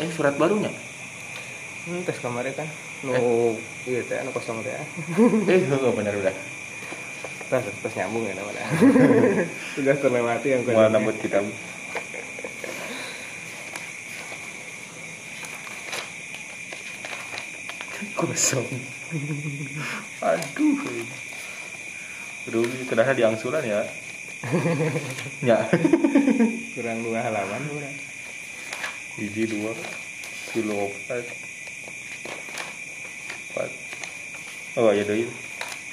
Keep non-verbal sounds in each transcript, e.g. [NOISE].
eh surat barunya? Hmm, tes kemarin kan. Nu iya teh anu kosong teh. Eh oh, bener udah. Tes tes nyambung ya namanya. [LAUGHS] Sudah terlewati yang mau nambut kita. Kosong. Aduh. Aduh, kenapa diangsuran ya? [LAUGHS] ya. kurang dua halaman kurang Hiji dua, kilo empat, empat. Oh iya deh,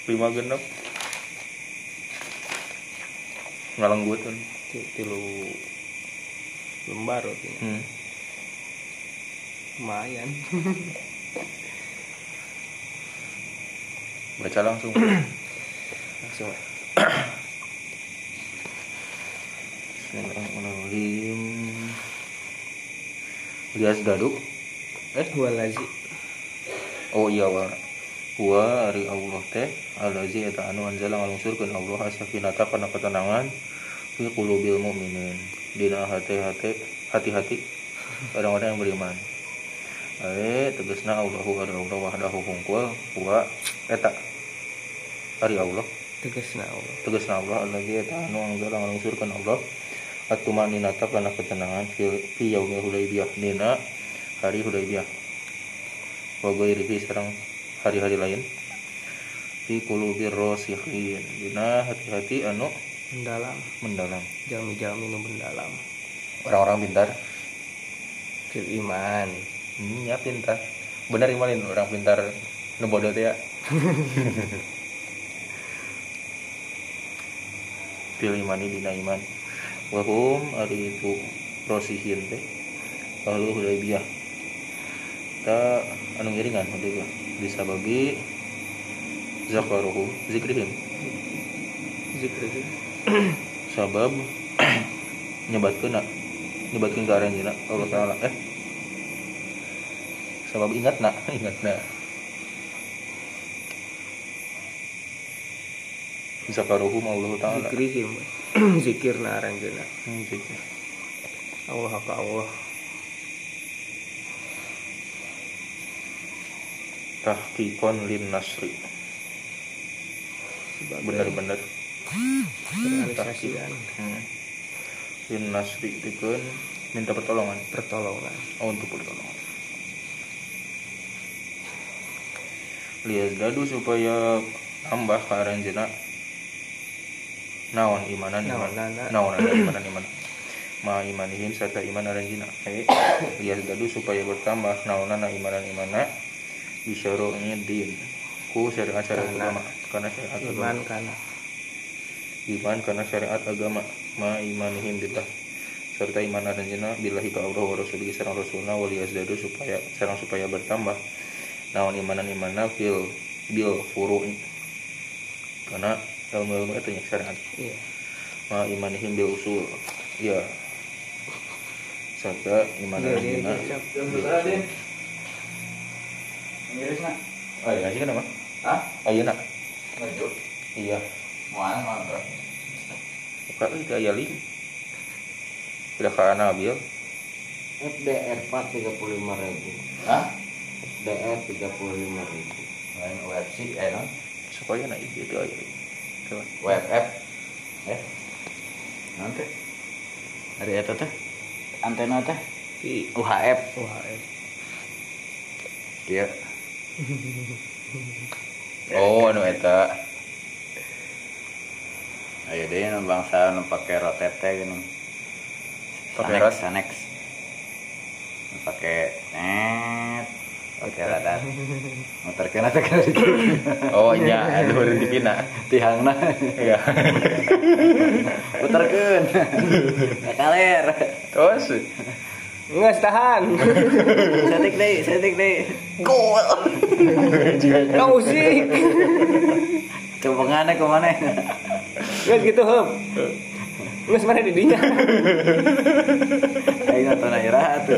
lima genap. Ngalanggut kan. Ti- tilu lembar Hmm. lumayan [LAUGHS] Baca langsung. langsung [COUGHS] Lias dadu. eh dua lagi Oh iya wa. Wa ari Allah teh alazi eta anu anjala ngalungsurkeun Allah asakinata kana ketenangan fi qulubil mu'minin. Dina hati-hati hati-hati orang-orang yang beriman. Are tegasna Allahu ari Allah wahdahu hungkul wa eta ari Allah tegasna Allah tegasna Allah allazi eta anu anjala ngalungsurkeun Allah atumaninata kana ketenangan fi yaumil hudaybiyah. Dina hari hudaybiyah. Wa ghairihi sareng hari-hari lain. Fi qulubir rasikhin dina hati-hati anu mendalam. mendalam. Jalmi-jalmi nu mendalam. Orang-orang pintar. Fil iman. Hmm, ya pintar. Benar imanin orang pintar. Nu bodoh teh ya. [LAUGHS] Fil imani dina iman wahum ari itu rosihin teh. Lalu hudaybiyah. Ta anu ngiringan hudaybiyah. Bisa bagi zakaruhum zikrihim. Zikri itu [CLEARS THROAT] sabab [CLEARS THROAT] nyebatkeun na nyebatkeun ke aranjeuna Allah taala eh. Sabab ingat nak [LAUGHS] ingat na zakaruhum Allah taala. Zikrihim [CLEARS THROAT] zikir na aranjeuna Hmm, zikir. Allah ka Allah? Tahqiqon lin nasri. Benar-benar. realisasian. Hmm. lin nasri dikeun minta pertolongan. Pertolongan. Oh, untuk pertolongan. Lias dadu supaya tambah ke aranjeuna naon imanan iman. naon ada imanan iman. Ma imanihim serta iman aranjeuna eh [COUGHS] lias dadu supaya bertambah naonana imanan imana. Bisyara'nya din. Ku syariat syariat Karena- agama. Karena syariat iman agama kana iman karena syariat agama. Ma imanihim billah serta iman aranjeuna billahi ka Allah wa rasulihi sareng rasulna wal yazdadu supaya sareng supaya bertambah naon imanan imana fil bil furu'i. Karena ilmu-ilmu itu nya syariat iya. Ma imanihim bil usul? Ya serta iman Iya, iya, aranjeuna iya, nak? ah ya sih kenapa Hah? ayeuna Lanjut. iya. Mana mana? buka itu aya link tidak ka Nabil FDR 4 35 ribu. Hah? FDR 35 ribu. Lain website eh non? supaya na itu itu aya link Coba. Web app. Eh. Nanti. Dari eta teh. Antena teh. di UHF. UHF Iya. oh anu eta Ayo deh nu bangsa nu pake rotet teh gini. Pakai Sanex, rot? Sanex. Nu pake net. Pake radar. Muterkeun atuh kana oh nya anu berhenti pina Tihangna. iya Puterkeun. Kakaler. terus nggak tahan Setik deh, setik deh. Gol. nggak musik Coba ngane ke mana? nggak gitu hub nggak sebenarnya di dinya Ayo nonton aja tuh.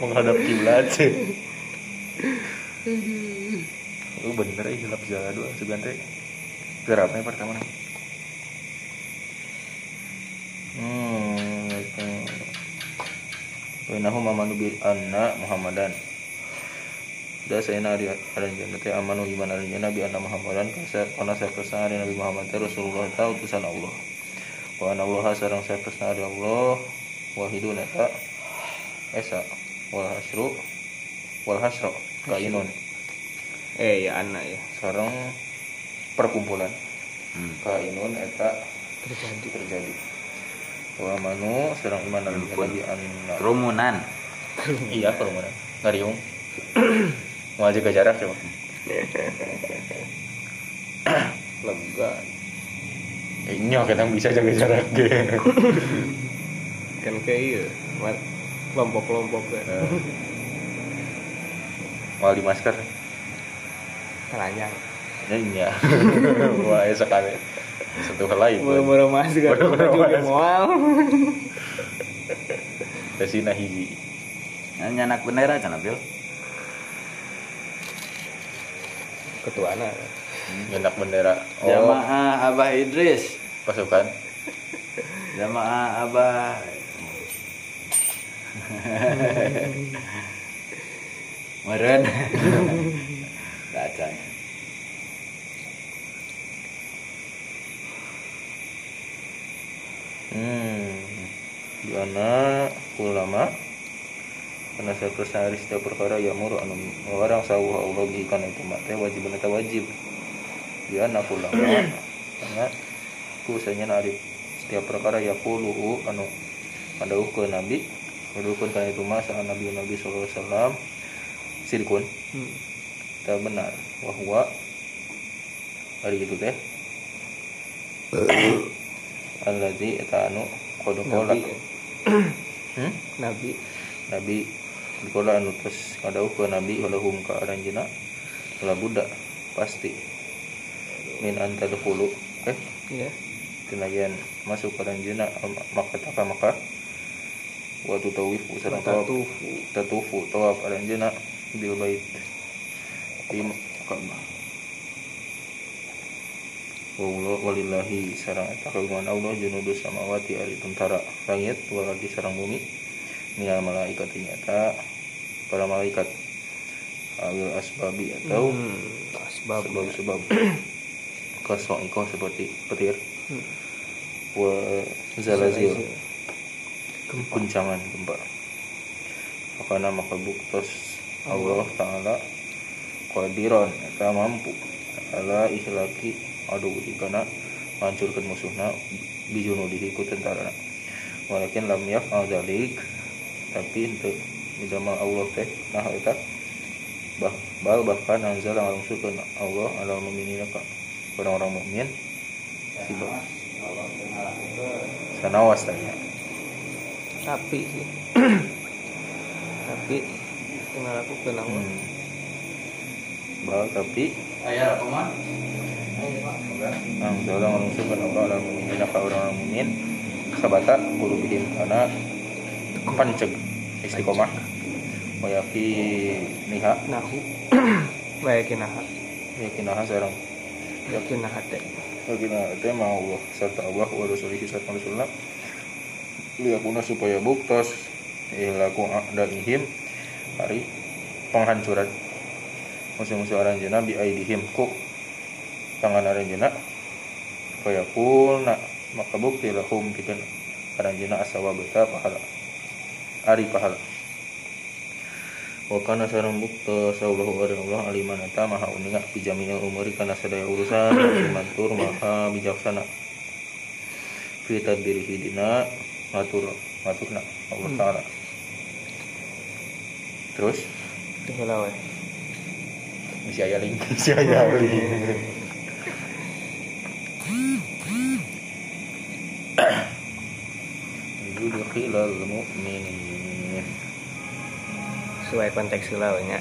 Menghadap kiblat sih oh bener ya gelap jadul segan teh gerapnya pertama nih hmm itu. Wainahu amanu bi anna Muhammadan. Da sayna ari aranjeun teh amanu iman aranjeun Nabi anna Muhammadan kasa kana sapersa ari Nabi Muhammad Rasulullah ta utusan Allah. Wa anna Allah sareng sapersa ari Allah wahidun eta esa wal hasru. Wal hasra kainun eh ya anak ya sareng perkumpulan. Hmm. kainun eta terjadi. terjadi. Wa manu sareng iman Nabi anna Kerumunan. iya kerumunan. Ngariung. [COUGHS] Mau jaga jarak coba. [COUGHS] Lega. Nyok kita bisa jaga jarak [COUGHS] kan kayak iya kelompok-kelompok ya. Wali masker. Keranjang. Nyanyi [LAUGHS] wah ya sekali. Satu hal lain murah-murah masuk kan Murah-murah masuk. mual. [LAUGHS] Kesina hiji Nyanak bendera can Bil. ketua anak nyenak bendera. Oh. Jamaah Abah Idris. pasukan. Jamaah Abah. Meren. Kacang. hmm. Di mana ulama. Karena saya hari setiap perkara ya muru anu orang sawah Allah kana itu mate wajib eta wajib. Di anak ulama. Karena kusanya nari. Setiap perkara ya kulu anu ada ukur nabi ada ukur kana itu masa nabi nabi sallallahu alaihi wasallam sirkun hmm. tak benar bahwa hari itu teh. Alladzi eta anu qad qala ya. hmm? nabi. Nabi. Dikola anu tos kadauh ke Nabi walahum ka aranjeuna la budak pasti. Min antadkhulu eh? Iya. Tinayan masuk ke aranjeuna maka taka maka wa tutawifu sareng tawaf Watatufu. tatufu tawaf aranjeuna bil bait di Ka'bah Wallah walillahi sarang eta kagungan Allah junudus samawati ari tentara langit ardi sarang bumi. Minal malaikat ternyata para malaikat. Awil asbabi atau hmm. asbab sebab-sebab. [COUGHS] Kosong ikon seperti petir. Hmm. wa zalazil Gempa. guncangan gempa. Maka buktos Allah Ta'ala qadiron eta mampu. Ala ihlaki. Adu kana hancurkan musuhna bijunudihi ku tentara. Walakin lam yaf'al dzalik tapi untuk bidama Allah teh nah eta. Bah bal bahkan anzala ngalungsurkeun Allah ala mu'minina orang-orang mukmin sibuk sanawas tanya tapi sih. [CLEARS THROAT] Tapi tinggal aku kenal Hmm. Bahwa tapi. Ayah Roman. ang dalam menunjukkan Allah dalam mukminin ka orang mukmin sabata qulubihim karena panceg istiqomah. Wayaki niha. Nahu. [CLEARS THROAT] Bayakin naha. Yakinaha sareng yakin naha teh yakina teh mau Allah serta Allah wa rasulihi serta rasulullah liyakuna supaya buktos. Ilaku a'daihim hari penghancuran. Musuh-musuh aranjena bi aidihim ku tangan aranjena kaya kulna maka bukti lahum pikeun aranjena asawa beta pahala. Ari pahala. Wa kana sareng bukta. Sallallahu alaihi Allah aliman eta. Maha uninga fi jami'il umuri kana sadaya urusan. Mantur maha bijaksana. Fi tadbirihi dina ngatur ngaturna Allah taala terus? Tinggal awe misi aya link. [LAUGHS] Misi aya link. Yudkhilal mu'minin. Sesuai konteks nya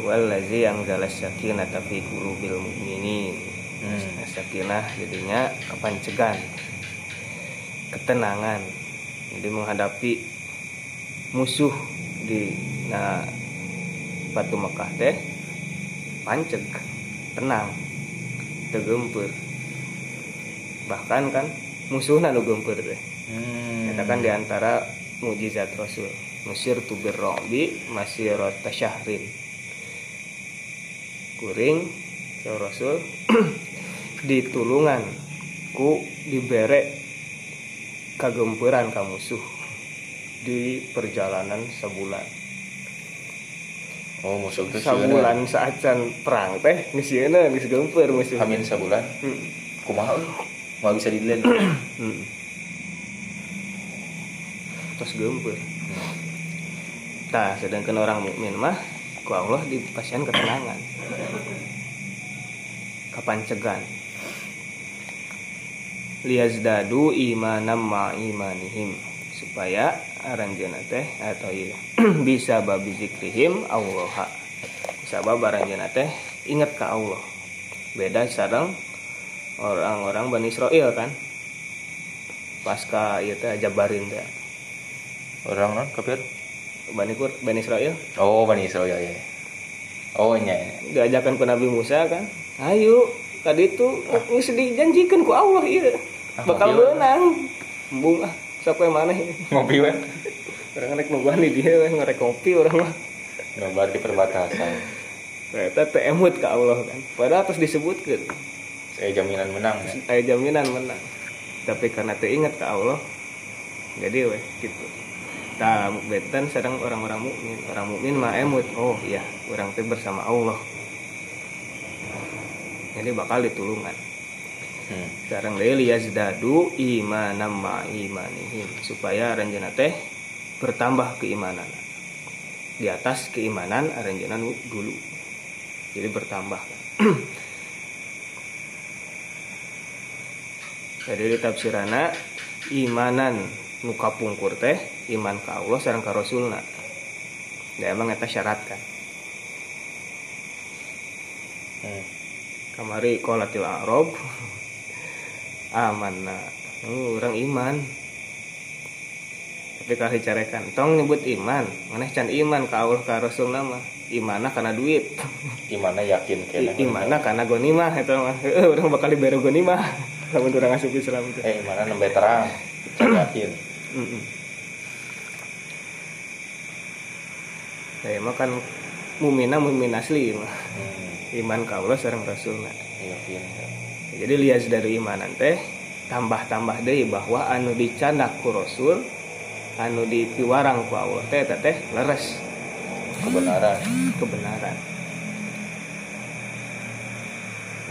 wallazi yang jalas sakinah tapi qulubil mu'minin. Hmm. sakinah jadinya kepancegan ketenangan jadi menghadapi musuh di nah batu Mekah teh panceg tenang tegempur bahkan kan musuhna nu gempur teh. Hmm. Eta kan di antara mujizat Rasul. Nusir tu birrobi masirata syahrin. Kuring Rasul [CLEARS THROAT] ditulungan ku dibere kagempuran ka musuh di perjalanan sebulan oh musuh sieuna. sebulan saat perang teh sieuna geus gempeur musuh amin sebulan Hmm. kumaha mau bisa dilihat [CLEARS THROAT] Hmm. terus gempeur Tah, sedangkan orang mukmin mah ku Allah dipasihan ketenangan. Kapan cegan? Liyazdadu imanam ma imanihim supaya aranjeuna teh atau [CLEARS THROAT] ieu bisa babi zikrihim Allah. Sabab aranjeuna teh ingat ke Allah. Beda sareng orang-orang Bani Israel kan. Pasca teh jabarin teh. orang non kafir Bani Kur, Bani Israel oh bani Israel ya oh nya diajakan ke Nabi Musa kan ayo tadi itu geus dijanjikan ku Allah iya Ah, bakal menang embung ah siapa yang mana ini? Ngopi we orang rek nungguan di dia we ngerek kopi orang mah. Di perbatasan. Ternyata teu emut ke Allah kan. Padahal terus disebutkan saya jaminan menang ya. aya jaminan menang. Tapi karena teu ingat ke Allah jadi weh gitu. Nah, betan sedang orang-orang mukmin. Orang mukmin mah emut. Oh iya, orang teh bersama Allah. Jadi bakal ditulungan. Hmm. Sekarang deui liyazdadu imanam ma imanihim supaya aranjeuna teh bertambah keimanan. Di atas keimanan aranjeuna nu dulu. Jadi bertambah. [CLEARS THROAT] Jadi di tafsirana imanan nu kapungkur teh iman ka Allah sareng ka Rasulna. Da emang eta syarat kan. Hmm. Kamari qolatil a'rab [LAUGHS] amanna. Oh, orang iman. Tapi kalau dicarekan, tong nyebut iman, mana can iman ka Allah ka Rasul nama. Imana karena duit, [LAUGHS] gimana yakin I- imana karena gonimah itu mah. Orang bakal dibere gonimah. [LAUGHS] Lamun urang asup Islam teh. eh gimana nembe terang [CLEARS THROAT] yakin Mm-mm. Saya mah kan mumina mumin asli mah. hmm. Iman ka Allah sareng Rasulna. yakin Jadi lias dari imanan teh tambah-tambah deui bahwa anu dicandak ku Rasul anu dipiwarang ku Allah teh eta teh leres. Kebenaran. Kebenaran.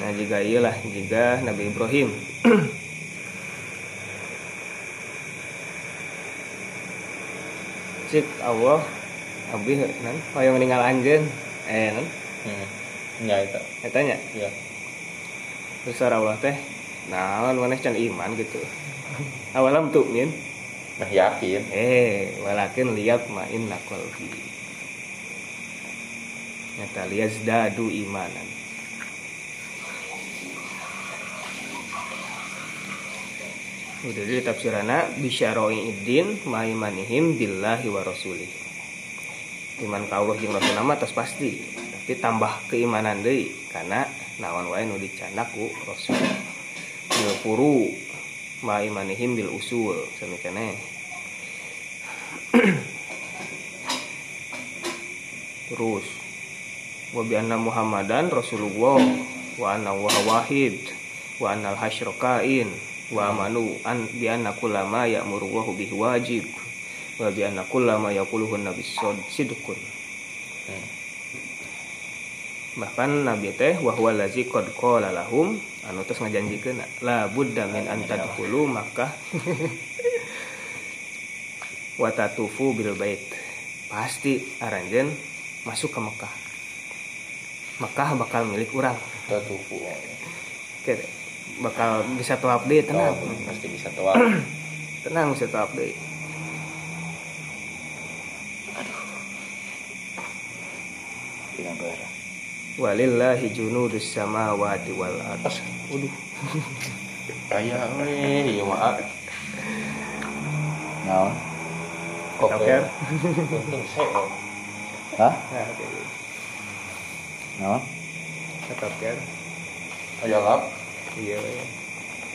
Nah jika iyalah jika Nabi Ibrahim. Cik Allah Abdi nan? Hoyong meninggal anjeun. Eh nan? Hmm. nya itu eta nya? Ya sareng Allah teh. Naon maneh can iman gitu. Awalam tuh min. Nah yakin. Eh walakin liat ma inna qalbi nyata liyazdadu imanan. Udah di tafsirana. Bisyaroi idin maimanihim billahi wa rasulih. Iman ka Allah jeung rasul nama atas pasti. Tapi tambah keimanan deui karena naon wae nu dicandak ku rasul furu maimanihim bil usul samikene [CLEARS THROAT] terus wa bi anna muhammadan rasulullah wa anna wa wahid wa anna al hasyrokain wa amanu an bi anna kullama ya'muru wa bihi wajib wa bi anna kullama yaquluhu nabi sidqun. Hmm. Bahkan nabi teh wa huwa allazi qad qala lahum. Anu terus ngajanjikeun la budda min an tadkhulu makkah. [LAUGHS] Wa tatufu bil bait. Pasti aranjeun masuk ke Mekah Mekah bakal milik orang tatufu. Oke, bakal bisa tawaf deh tenang. Oh, pasti bisa tua [CLEARS THROAT] tenang bisa tawaf deh Bilang ke arah. Walillahi junudus samawati wal ardh pas waduh kayak weh iya maaf? Oke. untung saya Hah? nah tetap kan ayo lap iya iya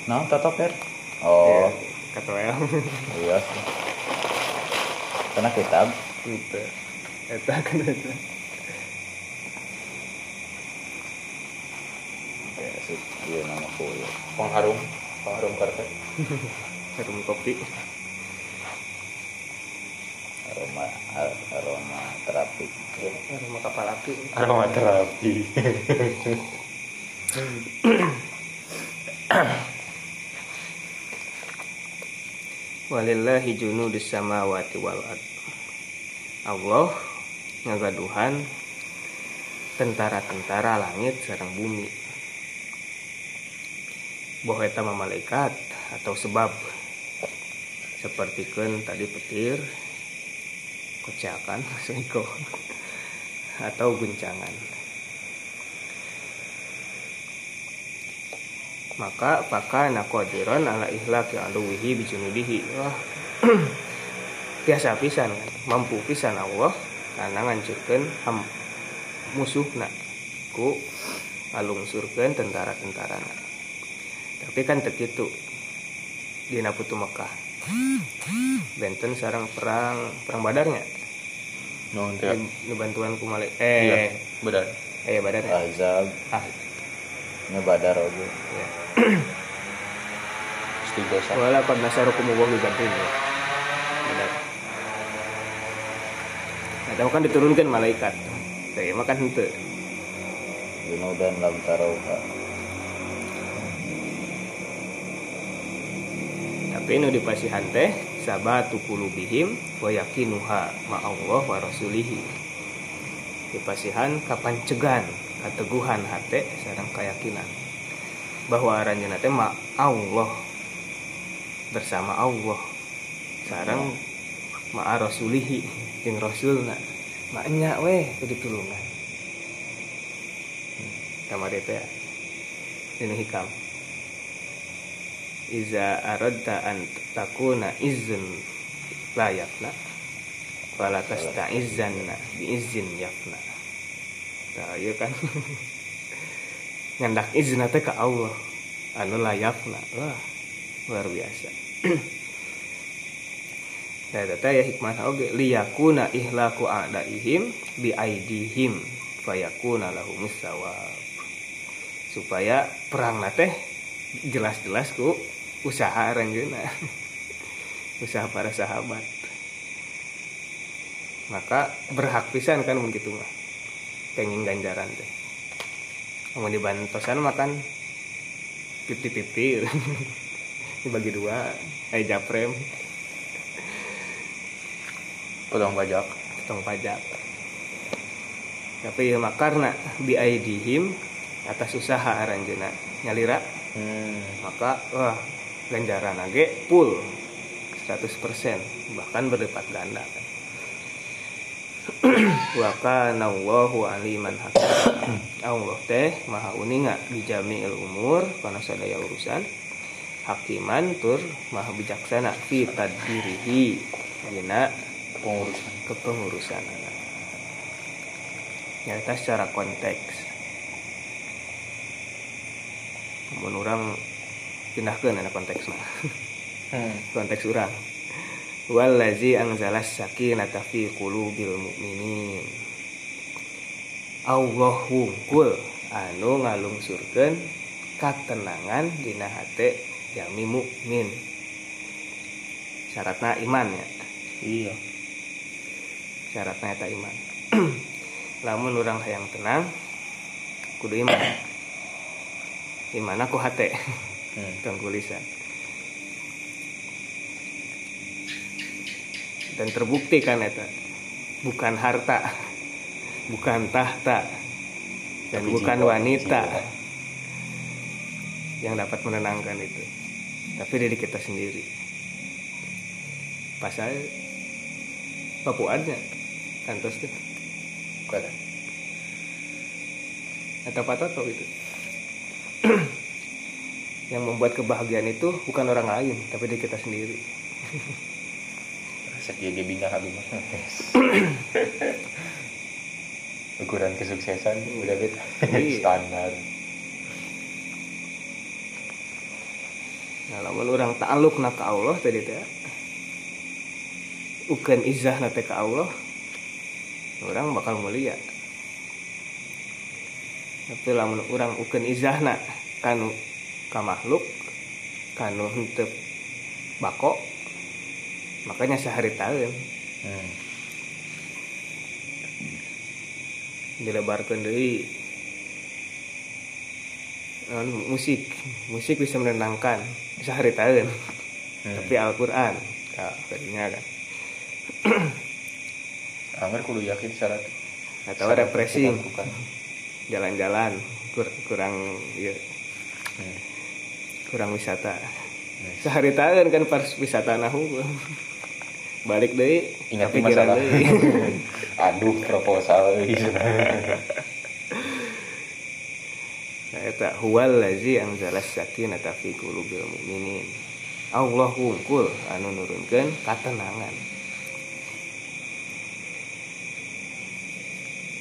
Naon tetap ya? Oh, kata well iya. Karena kitab. Eta kan eta. ya sih dia nama kuya pengharum pengharum karpet [LAUGHS] Harum kopi. aroma ar- aroma terapi ya. Aroma kapal api. aromaterapi [COUGHS] Walillahi junudus samawati wal ard. Allah ngagaduhan tentara-tentara langit sareng bumi. Bahwa mah malaikat atau sebab. Seperti tadi petir kocakan [LAUGHS] atau guncangan. Maka pakana qadiran ala ihlaki aduwihi bijunudihi. Wah. [CLEARS THROAT] Biasa pisan kan mampu pisan Allah karena ngancurkeun ham musuhna ku alungsurkeun tentara-tentarana tapi kan teu kitu dina putu Mekah. Benten sarang perang perang badarnya. Non teh? Ini bantuan ku malaikat iya eh benar eh badar ya? azab ah. Ngebadar oge. [CLEARS THROAT] Ya istighosa wala qad nasarukum wa bibadrin ya. Badar Ada kan diturunkan malaikat. Kayak makan hente junudan lam tarauha Tapi nu dipasihan teh sabatu kulubihim wa yakinuha ma Allah wa rasulihi. Dipasihan kapan cegan kateguhan hate sareng keyakinan bahwa aranjeuna teh ma Allah bersama Allah sareng ma rasulihi jeung rasulna maknya weh kudu tulungan. Kamari teh ini hikam. Iza aradta an takuna izin layakna Fala tasta'izzanna biizin yakna Nah iya kan? [LAUGHS] Ngendak izin teh ke Allah Anu layakna Wah luar biasa. [CLEARS THROAT] Nah teh ya hikmah. Oge liyakuna ihlaku a'daihim bi aidihim fayakuna lahumus sawab supaya perang teh jelas-jelas ku usaha ranjuna usaha para sahabat. Maka berhak pisan kan begitu mah. Pengen ganjaran teh. Mau dibantosan makan pipi-pipi [LAUGHS] dibagi dua eh japrem. Potong pajak. Potong pajak. Tapi ya mah karena biaidihim atas usaha aranjena nyalira. Hmm. maka wah ganjaran age full. 100% bahkan berlipat ganda kan. [CLEARS THROAT] Wa kana Allahu aliman hakim. [CLEARS THROAT] Allah teh maha uninga di jami'il umur kana sadaya urusan. Hakiman tur maha bijaksana fi tadbirihi. Dina pengurusan. kepengurusan nyata secara konteks. Namun orang pindahkan ada konteksnya [LAUGHS] hmm. konteks orang wallazi angzalas sakinata fi qulubil mu'minin. Allah wungkul anu ngalungsurkeun katenangan dina hate jami mukmin syaratna iman ya? Iya. Syaratnya eta iman. [CLEARS THROAT] Lamun orang hayang tenang kudu iman. [CLEARS THROAT] Iman aku hate [LAUGHS] hmm. tulisan dan terbukti kan eta? Bukan harta. Bukan tahta. Dan Tapi bukan jiwa, wanita jiwa. yang dapat menenangkan itu. Tapi diri kita sendiri. Pas saya papuannya kantos tuh Bukan. atau apa atau itu [CLEARS THROAT] yang membuat kebahagiaan itu bukan orang lain tapi diri kita sendiri. Jadi bina habis [LAUGHS] ukuran kesuksesan udah beda. Iya. [LAUGHS] standar. Nah lamun orang ta'aluk na ke Allah tadi teh ukan izah na teh ke Allah orang bakal mulia. Tapi lamun orang ukeun izahna kanu ka makhluk kanu henteu bako makanya sehari tahun Hmm. dilebarkan dari non musik musik bisa menenangkan sehari tahun Hmm. tapi Al-Quran ya, tadinya kan [COUGHS] Angger kudu yakin syarat. atau refreshing Bukan. jalan-jalan kur- kurang ya, Hmm. Kurang wisata sehari tahun kan pas wisata nahu balik deh Ingat masalah. deui. [LAUGHS] Aduh proposal. Nah, eta huwal lazi anzala sakinata fi qulubil mu'minin. Allah wungkul anu nurunkeun katenangan.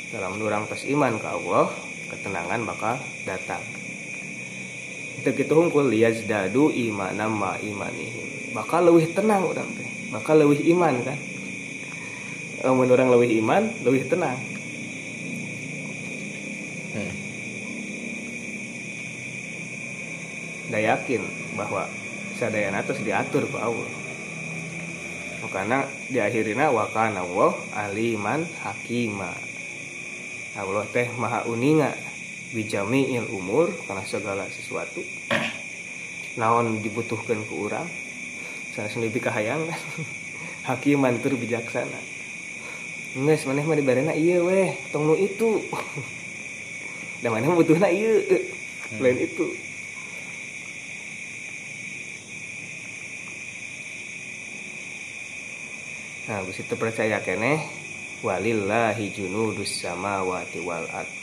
Dalam nurang pas iman ke Allah, ketenangan bakal datang. Itu kita hungkul liyazdadu imanam ma imanihim. Bakal lebih tenang orang teh. Bakal lebih iman kan. Amun orang lebih iman, lebih tenang. Hmm. da yakin bahwa sadayana terus diatur ku Allah makanya di akhirina wa kana Allah aliman hakima Allah teh maha uninga bijamiil umur karena segala sesuatu. Naon dibutuhkan ke orang sana sendiri kahayang. [LAUGHS] Hakiman tur bijaksana. Nges, maneh mah dibarena iya weh tong nu itu. [LAUGHS] Dan maneh butuhna iya lain itu. Nah, geus itu percaya kene walillahi junudus samawati wal ard.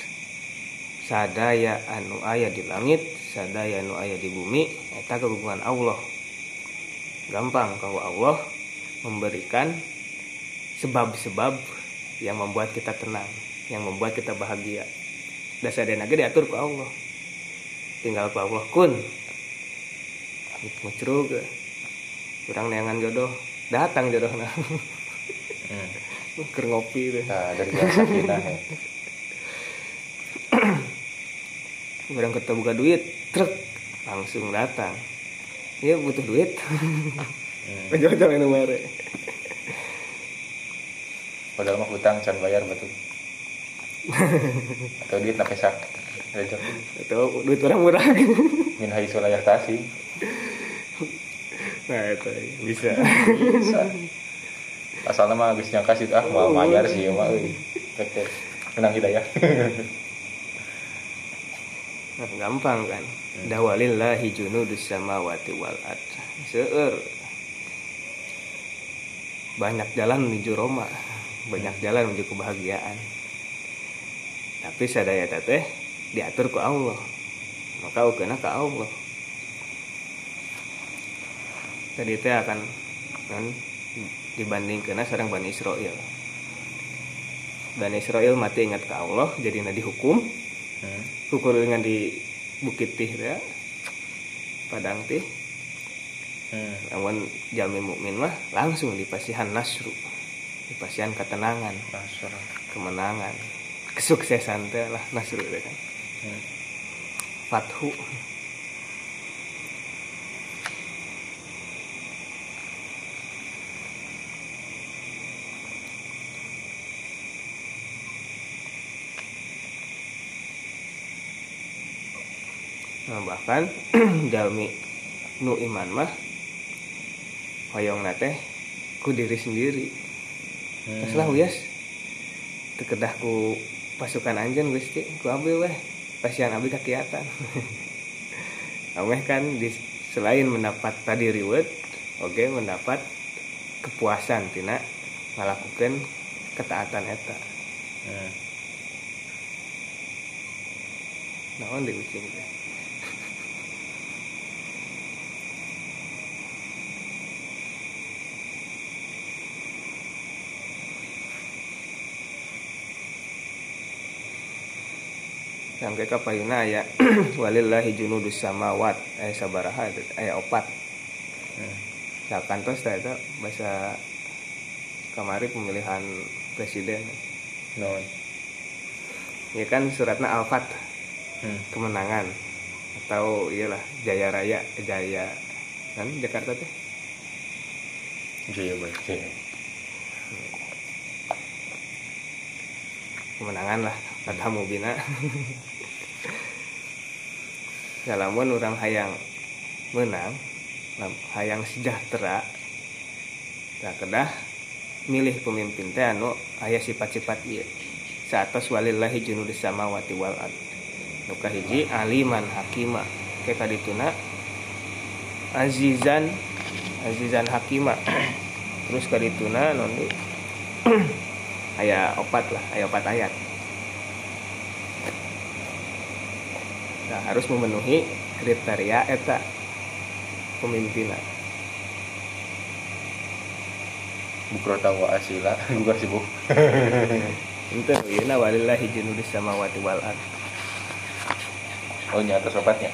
Sadaya anu aya di langit, sadaya anu aya di bumi eta kagungan Allah. Gampang kalau Allah memberikan sebab-sebab yang membuat kita tenang, yang membuat kita bahagia. Dasadana ge diatur ku Allah. Tinggal ku Allah kun. Mucrug. Kurang neangan jodoh, datang jodohna. Hmm. [LAUGHS] Keur ngopi teh. Nah, dari kita ya. [LAUGHS] Orang kita buka duit, truk langsung datang. Iya butuh duit. Ojol-ojol anu mere. Padahal mah hutang can bayar batu. [LAUGHS] Atau duit nape sak. Itu duit orang murah. Min haitsu la yahtasi. Nah, itu bisa. Bisa. Asalna mah geus nyangka sih ah mau mayar sih mah euy. Menang hidayah. [LAUGHS] Gampang kan. Dawalillahi junudus samawati wal ard. Seueur. Banyak jalan menuju Roma. Banyak jalan menuju kebahagiaan. Tapi sadaya teh diatur ku Allah. Maka ukena ke Allah. Tadi teh akan kan dibandingkan sarang Bani Israel. Bani Israel mati ingat ke Allah jadi nadi hukum Hmm. Ukur dengan di bukit tih ya. Padang tih. Hmm. namun jami mukmin mah langsung di pasihan nasru. Di pasihan ketenangan Masyaallah. kemenangan. Kesuksesan teh lah nasru teh kan. Hmm. fathu Nah, bahkan jalmi [CLEARS THROAT] nu iman mah hoyong teh ku diri sendiri. Hmm. Terus lah wias Tekedah ku pasukan anjen gusti ku abdi weh. Pasian abdi kakiatan. [LAUGHS] Ameh kan di, selain mendapat tadi reward oke mendapat kepuasan tina melakukan ketaatan eta. Hmm. naon di ucing teh sampai kapayuna aya [CLEARS THROAT] walillahi junudus samawat. Aya sabaraha aya opat. Hmm. Sakantos teh eta bahasa kamari pemilihan presiden. Non ya kan suratnya Al-Fat hmm. kemenangan. Atau iyalah Jaya Raya Jaya kan Jakarta teh jaya jaya. Kemenangan lah mubina ya lamun orang hayang menang hayang sejahtera nah kedah milih pemimpin teh anu aya sifat-sifat ieu. Saatos walillahi junudus samawati wal ard. Nu kahiji aliman hakima. Ke kadituna azizan azizan hakima. Terus kadituna non deui? [CLEARS THROAT] aya opat lah aya opat ayat nah harus memenuhi kriteria eta pemimpinan bukro tawa asila [LAUGHS] buka sibuk. [LAUGHS] Itu yeuna walillahi junudus samawati wal ard. Oh nyata sobatnya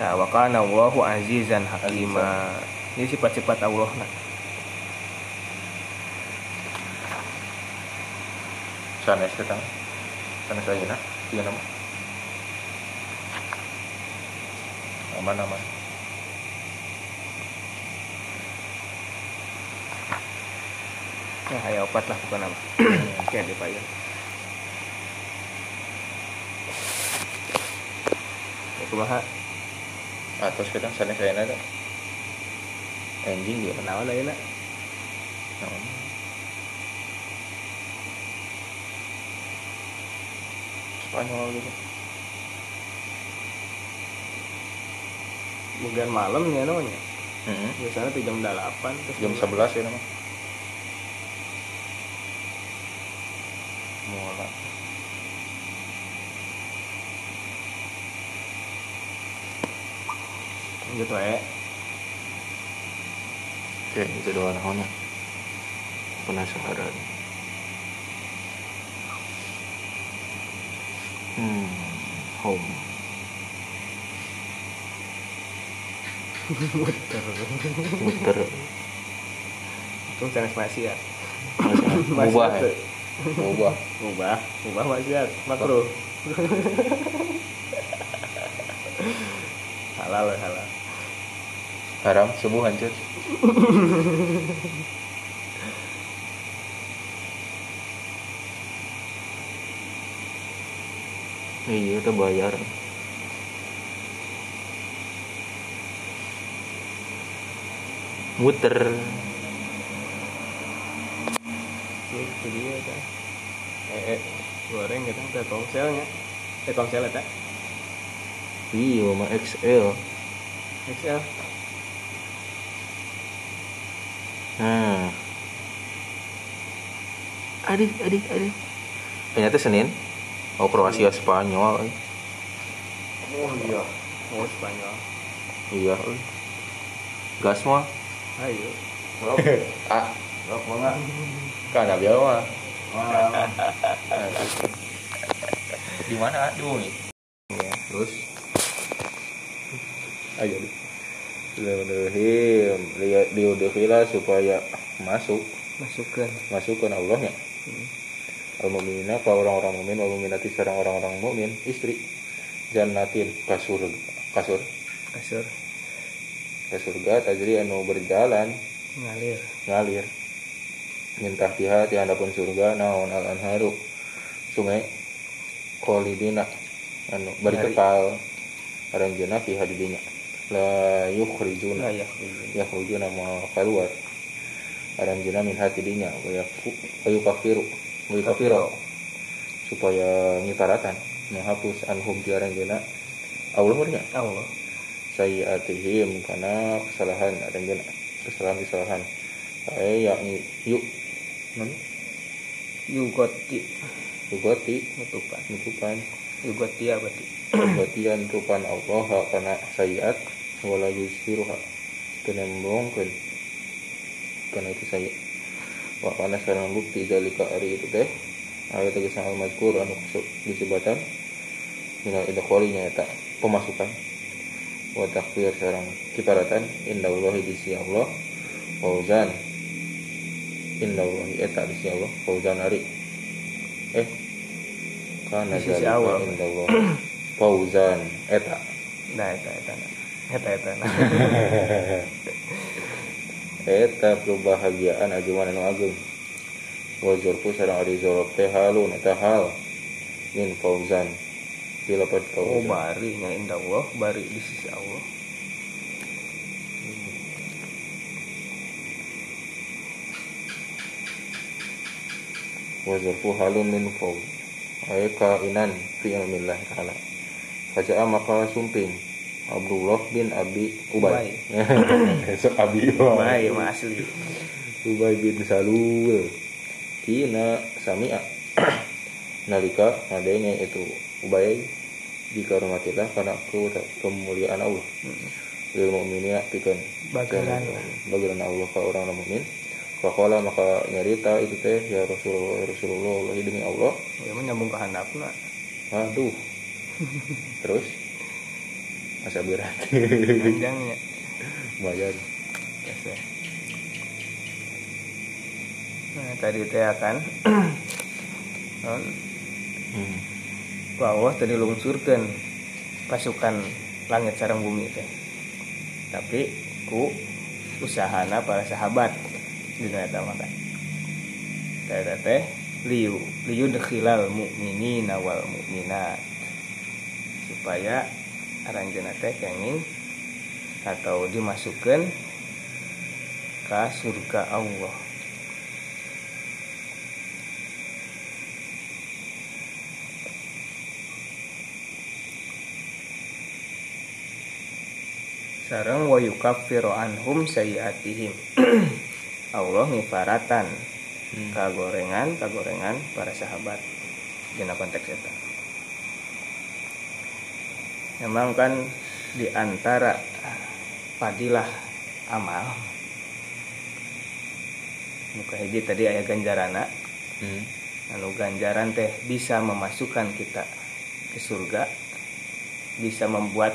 nah wa kana Allahu azizan hakima. Ini sifat-sifat Allah nah. Sanes ketang sanes aja nah tiga nama aman aman. Nah aya opat lah bukan apa. [COUGHS] Oke di payun ya kumaha atas ketang sanes aja ada anjing dia. Kenaon ayeuna naon Spanyol gitu bukan malam ya namanya hmm. biasanya tuh jam 8 terus jam 11 ya nama Muala gitu ya Oke, itu doa naonnya. Penasaran. Hmm, home. muter Muter. itu sanes maksiat Ubah ya. Ubah. ubah ubah maksiat makruh halal ya, halal Haram subuh hancur. [LAUGHS] Iya, itu bayar. Muter. itu dia kan eh, eh goreng gitu telkomselnya telkomsel eta Iya, mama XL. XL Nah. Adik, adik, adik. Ternyata Senin. Oh, Kroasia Spanyol. eh. oh iya oh Spanyol Iya. eh. Gas mah. ayo [LAUGHS] Ah, Rok banget. kan biar mah. Di mana aduh nih? Ya, terus. Ayo. Lihat diudhila supaya masuk masukkan masukkan Allahnya. Al mu'minina ka orang-orang mukmin wal mu'minati sareng orang-orang mukmin istri jannatin kasur kasur. Kasur. Ke surga tajri anu berjalan. Ngalir. Ngalir. Mintah tiha ti handapun surga naon al anharu sungai kolidina anu bari. kekal aranjeuna fiha di dinya la yukhrijuna. Ya yakhrujuna ma keluar. Aranjeuna min hati dinya wa wa yukafiru wa yukafiru supaya ngitaratan menghapus anhum ti aranjeuna Allah murnya Allah. Sayiatihim karena kesalahan aranjeuna kesalahan kesalahan. Ay yakni yuk. Non yugoti yugoti nutupan. Nutupan. Yugoti apa berarti Batian tupan Allah karena sayiat wala yusiruha kenembongkeun karena itu saya wa kana sareng bukti dalika ari itu teh. Ayat geus al mazkur anu disebatan minal idkhalinya eta pemasukan. Wa takfir sareng kifaratan. Indallahi di sisi Allah. Fauzan. Inda Allah eta di sisi Allah. Fauzan ari. Eh kana zalika Allah. inda Allah fauzan. Eta. Nah eta eta eta. Eta nah. [LAUGHS] eta kebahagiaan ajuman anu agung wa zurfu sareng ari zorob teh halun eta hal. Min fauzan. Bila pada oh fauzan. bari nya indah Allah bari di sisi Allah. Wa zurfu halun min fauz. Ay kainan fi ilmillah ta'ala. Faja'a maka sumping Abdullah bin Abi Ubay. [LAUGHS] Esok Abi Ubay. Mah asli. Ubay bin Salul. Kina Sami'a. [CLEARS THROAT] Nalika adanya itu Ubay dikarumatillah karena ke kemuliaan Allah. Lil mu'minina pikeun. Bagaran. bagaran Allah ke orang mukmin Fakola maka nyarita itu teh ya Rasulullah ya Rasulullah Allah demi Allah. Ya mah nyambung ke handapna aduh. [LAUGHS] Terus masa berat panjangnya lumayan. Biasa. Nah tadi teh akan non [CLEARS THROAT] hmm. ku Allah tadi lungsurkan pasukan langit sarang bumi teh. Tapi ku usahana para sahabat di eta mah kan. Teh teh liu liu dekhilal mukminina wal mukminat supaya aranjeuna teh kenging atau dimasukkan ke surga Allah. Sareng wa yukaffiru anhum sayiatihim. [CLEARS THROAT] Allah ngifaratan kagorengan kagorengan para sahabat. Dina konteks eta memang kan di antara fadilah amal muka hiji tadi aya ganjarana Hmm. anu ganjaran teh bisa memasukkan kita ke surga bisa membuat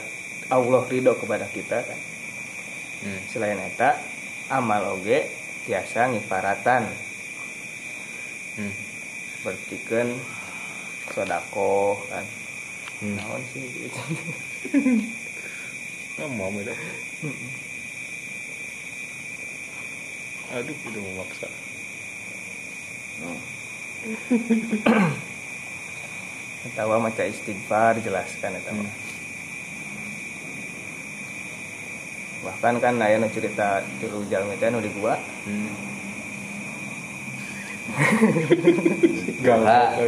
Allah ridho kepada kita kan Hmm. selain eta amal oge biasa ngifaratan Hmm. bertikeun sodako kan. Naon sih [LAUGHS] gitu. Mau dah. Aduh, udah memaksa. [COUGHS] Tawa maca istighfar jelaskan eta mah. Bahkan kan aya nu cerita tilu jalmi teh nu di gua Hmm. [LAUGHS] Galak.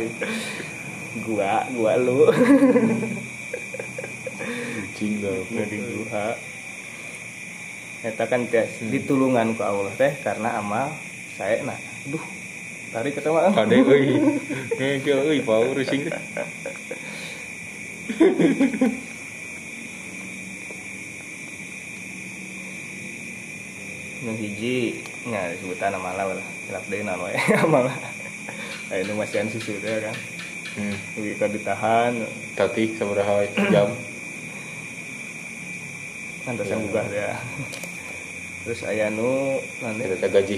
Gua gua lu. Nu di gua. Eta kan teh ditulungan ku Allah teh karena amal saya nah duh tarik eta mah Kade euy. Ngegel euy power sing. Nu hiji nya sebutan [LAUGHS] amal lah. Hilap deui naon wae amal. Aya nu masihan susu teh kan Hmm. Kan ditahan. Tati sabaraha jam? antosan gugah teh terus aya nu nanti. Kita gaji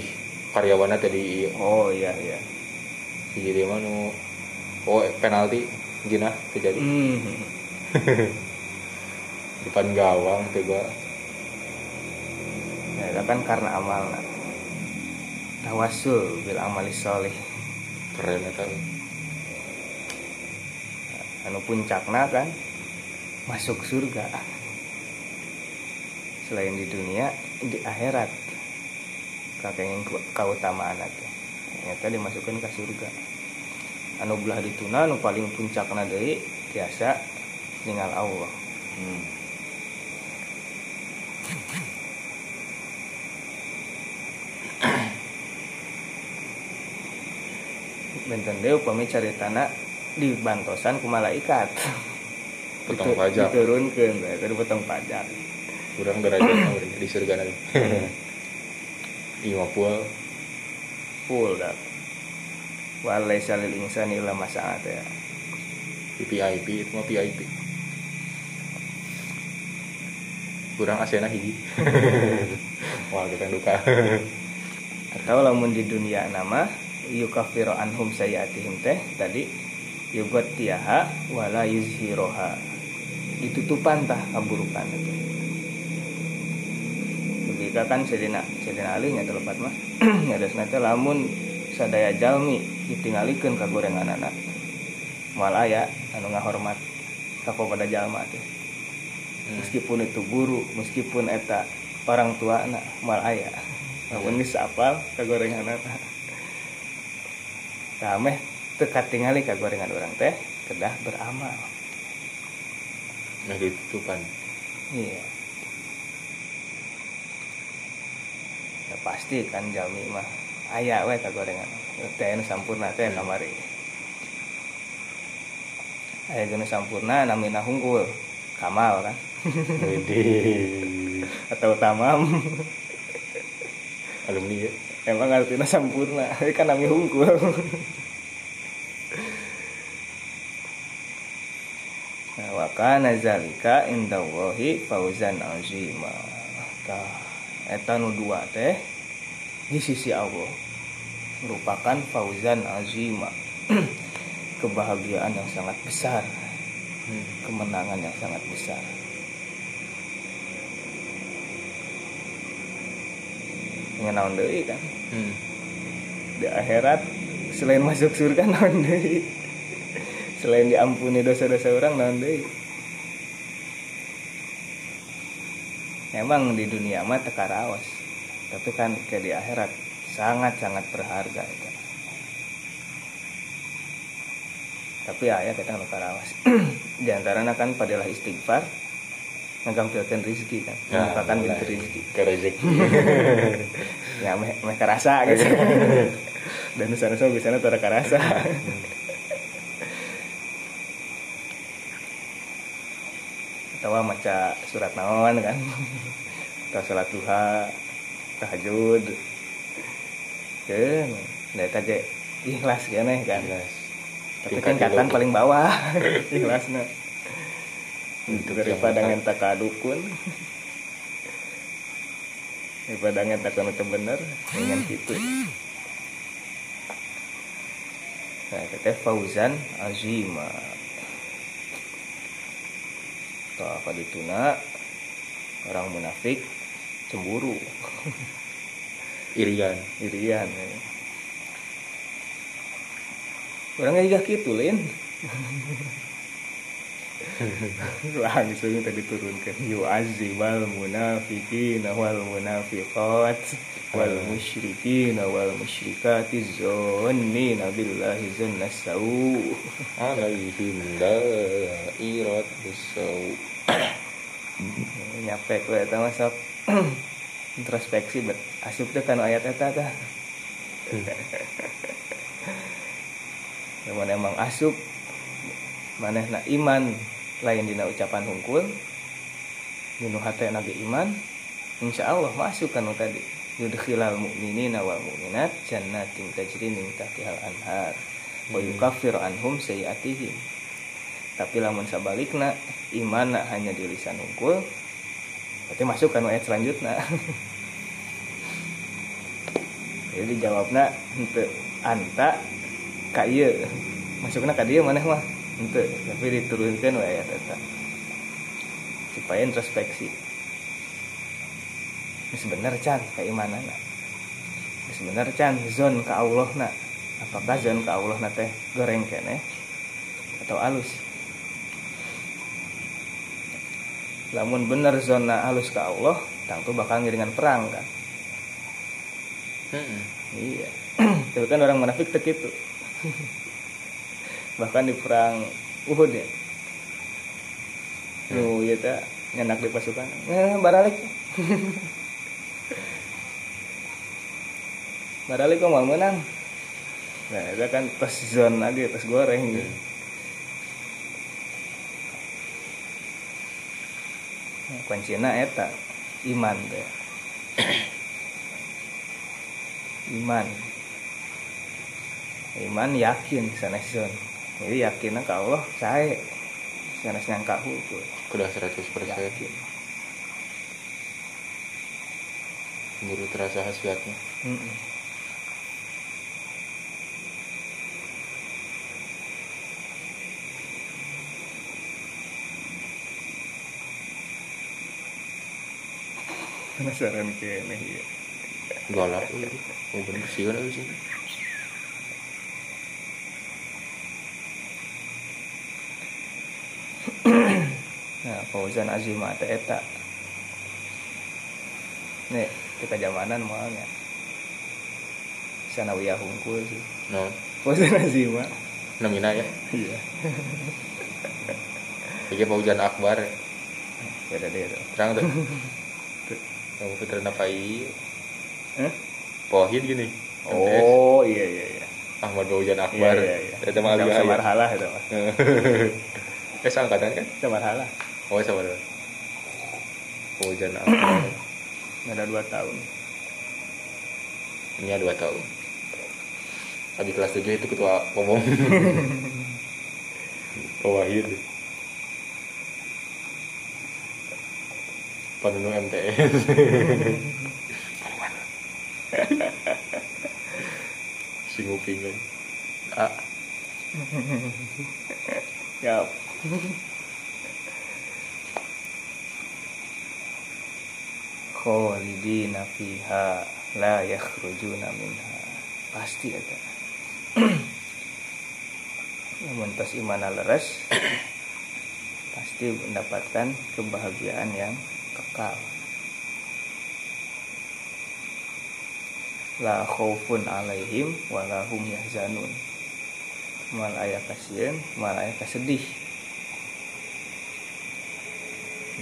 karyawanna tadi. Oh iya iya. Jadi mah nu oh penalti gina terjadi. Hmm. [LAUGHS] depan gawang gua ya kan karena amal. Tawasul bil amali soleh keren eta anu puncakna kan? Masuk surga. Selain di dunia di akhirat. Kakengin keutamaan itu ternyata dimasukkan ke surga. Anu belah dituna anu paling puncakna deui biasa tinggal Allah. Hmm. benten deui upami caritana dibantosan ku malaikat. [LAUGHS] Potong pajak. diturunkeun bae keur potong pajak. Kurang derajat [COUGHS] di surga nanti. [LAUGHS] Iya pul full dah walaisa lil insani illa ma sa'a teh VIP itu mah VIP kurang asena hiji. [LAUGHS] Wah kita duka atau lamun di dunia nama yukafiru anhum sayyatihim teh tadi yugot tiaha wala yuzhiroha. Ditutupan tah kaburukan itu. Begitu kan sedina sedina ali nya telepat mah ada nanti lamun sadaya jalmi ditinggalikeun ka gorengan anak moal aya anu ngahormat kako pada jalma teh. Meskipun itu guru meskipun eta orang tua anak mal aya lamun geus apal ka gorengan anak rameh teka tingali ka gorengan orang teh kedah beramal. Nah ditutupan iya. Ya pasti kan jalmi mah. Aya we ka gorengan. Teh nu sampurna teh kamari. Aya geus sampurna namina hungkul kamal kan. [LAUGHS] Atau tamam. Alumni ya. Emang artinya sampurna. Ini kan nami hungkul nah, wa kana zalika indallahi fauzan azima. Tah eta nu dua teh di sisi Allah merupakan fauzan azima. [CLEARS THROAT] Kebahagiaan yang sangat besar. Kemenangan yang sangat besar. Dengan naon deui kan? Hmm. di akhirat selain masuk surga [LAUGHS] naon deui? Selain diampuni dosa-dosa orang naon deui Emang di dunia mah teka raos. Tapi kan ke di akhirat sangat-sangat berharga itu. tapi ayah kita nu karawas [CLEARS THROAT] di antaranya kan padalah istighfar ngagampilkan rezeki kan. Mulai. pintu rezeki. ke rezeki. [LAUGHS] Ya meh, meh kerasa gitu. [LAUGHS] Dan nusa biasanya tuh ada kerasa [LAUGHS] atau maca surat naon kan? Atau sholat duha tahajud. Kan nah ge ikhlas kene kan? Tapi tingkatan dulu. paling bawah [LAUGHS] ikhlasnya itu daripada ngentak ka dukun. Daripada ngentak teu bener dengan gitu nah teteh fauzan azima Tuh apa dituna orang munafik cemburu. [LAUGHS] Irian. Irian ya. orangnya juga gitu lin. [LAUGHS] Langsung tadi turunkan yu azibal munafikin wal munafiqat wal musyrikin wal musyrikati zonnina billahi zanna sau alaihim dairat bisau [COUGHS] nyampe ku eta mah sok [COUGHS] introspeksi bet. Asup teh kana ayat eta tah. [COUGHS] Namun emang asup. Manehna iman lain dina ucapan hungkul. Dinu hate nage iman. Insya Allah masuk kanu tadi. Yudkhilal mu'minina wal mu'minat jannatin tajri min tahtihal anhar wa yukaffir anhum sayiatihim tapi lamun sabalikna iman hanya di lisan hungkul berarti masuk kan ayat selanjutnya. [LAUGHS] Jadi dijawabna ente anta ka ieu. Masukna ka dieu maneh mah ente. Tapi diturunkan ayat eta. Supaya introspeksi. Geus bener can keimanan bener can zon ke Allah na apakah zon ke Allah na teh goreng kene atau alus lamun bener zona halus ke Allah tangtu bakal ngiringan perang kan? Hmm. iya. [CLEARS THROAT] Tapi kan orang munafik tek itu [LAUGHS] bahkan di perang Uhud ya. Nu ieu teh nyenak di pasukan. Eh baralik. [LAUGHS] Baralik kok mau menang? Nah itu kan tos zon lagi tos goreng gitu. Kuncina eta iman teh. Iman. Iman yakin sanes zon. Jadi yakin ke Allah saya sanes nyangka hukum Udah 100% yakin. Buru terasa khasiatnya. Mm-mm. Penasaran kene ya galak ya mau bener sih kan sih? Nah Fauzan Azimah teh eta. Nih kita zamanan malnya sanawiyah hungkul sih. No Fauzan Azimah namina ya? Iya. Iki Fauzan Akbar beda deh terang tuh kamu putra napai Hah? Pohid gini. Oh iya iya iya. Ahmad Fauzan Akbar. iya, iya, iya. ternyata mah Aliyah sama ya itu mah [LAUGHS] eh seangkatan kan? Sama halah oh sama dong Fauzan Akbar. [CLEARS THROAT] Ada dua tahun. Ini dua tahun. Abi kelas 7 itu ketua ngomong [LAUGHS] Oh Wahid Panunu MTS [LAUGHS] si nguping kan ah ya khalidina fiha la yakhrujuna minha. Pasti ada. [CLEARS THROAT] Namun tas iman leres [CLEARS THROAT] pasti mendapatkan kebahagiaan yang kekal la khaufun alaihim wa la hum yahzanun. Mal aya kasieun mal aya kasedih.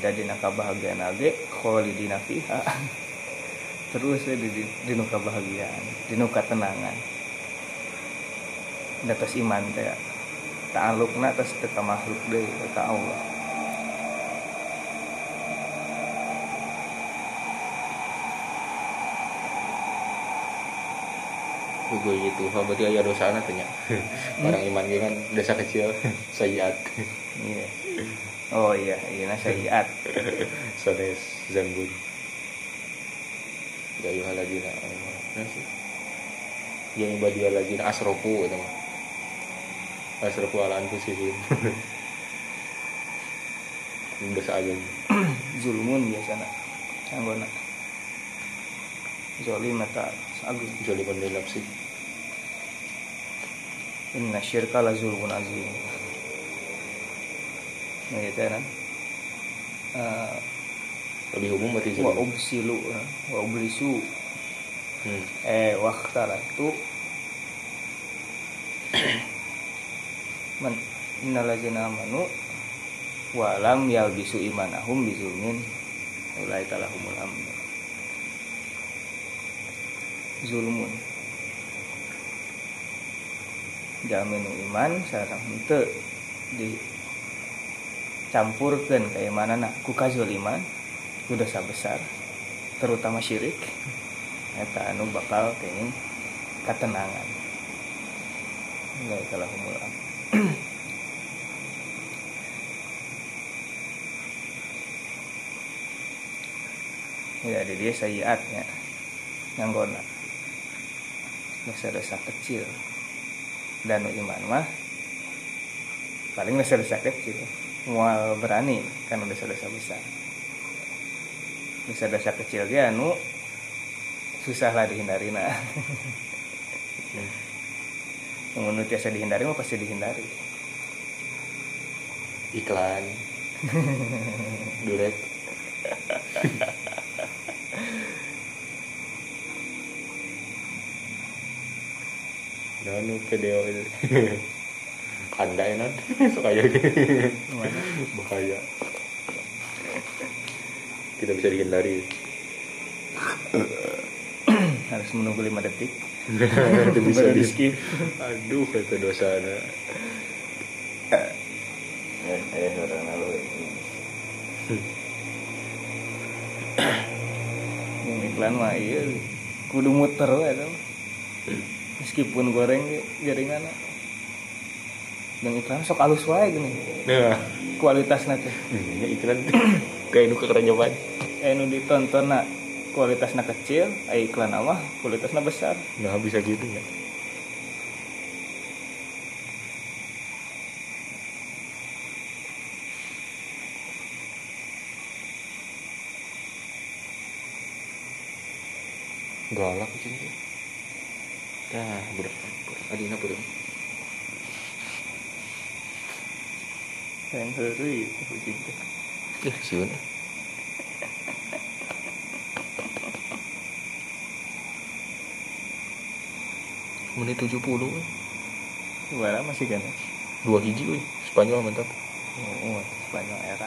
Dan dina kabahagiaan age khalidina fiha. [LAUGHS] Terus we di di nu kabahagiaan di nu katenangan. Da tos iman teh ta'alluqna tos teu ka makhluk deui ka Allah Gue gitu, oh, berarti aya dosa anak tanya. Orang iman gue kan dosa kecil, sayiat. iya oh iya iya sayiat Sanes zambun. Ya ayuhal ladina. Nasi. Ya ibadiyal ladina asrofu itu mah. Asrofu ala anfusihim. [LAUGHS] Dosa aja. [CLEARS THROAT] zulmun biasana anggona zolim eta agung Joliman li nafsi. inna syirka la zulmun azim. Nah gitu kan? Eh, Lebih umum berarti wa zalim. ubsilu eh, wa ublisu. Hmm. eh waqtalatu man innallazina amanu wa lam yalbisu imanahum bizulmin. Ulaika lahumul amn zulmun. Jaminu iman sareng henteu dicampurkeun keimanana ku kazuliman ku dosa besar terutama syirik. Eta anu bakal kenging katenangan. Ulaika lahumul amn ya di dia sayiatnya. Nganggona dosa-dosa kecil. Dan iman mah paling dosa-dosa kecil. Mual berani karena dosa-dosa besar. Dosa-dosa kecil dia anu susah lah dihindari nah [LAUGHS] menurut biasa dihindari mah pasti dihindari. Iklan. [LAUGHS] Durek. Nah, nu video itu. [LAUGHS] Anda ya nan, [LAUGHS] suka ya Gimana? bahaya. Kita bisa dihindari. [COUGHS] harus menunggu 5 detik [LAUGHS] Itu bisa di skip Aduh, itu dosa ada. eh eh orang lalu iklan mah iya kudu muter mah. Meskipun goreng jaringan yang iklan sok halus wae gini. [COUGHS] Nah, kualitasnya teh. Ini iklan kayak nu kekeranjaman. eh nu ditonton na kualitasnya kecil aya iklan mah kualitasnya besar. Nah, bisa gitu ya. galak cing dah berat adina berat yang hari kucing teh ih siun menit 70 we. gimana masih kan? Dua hiji we. Spanyol mantap. Oh Spanyol era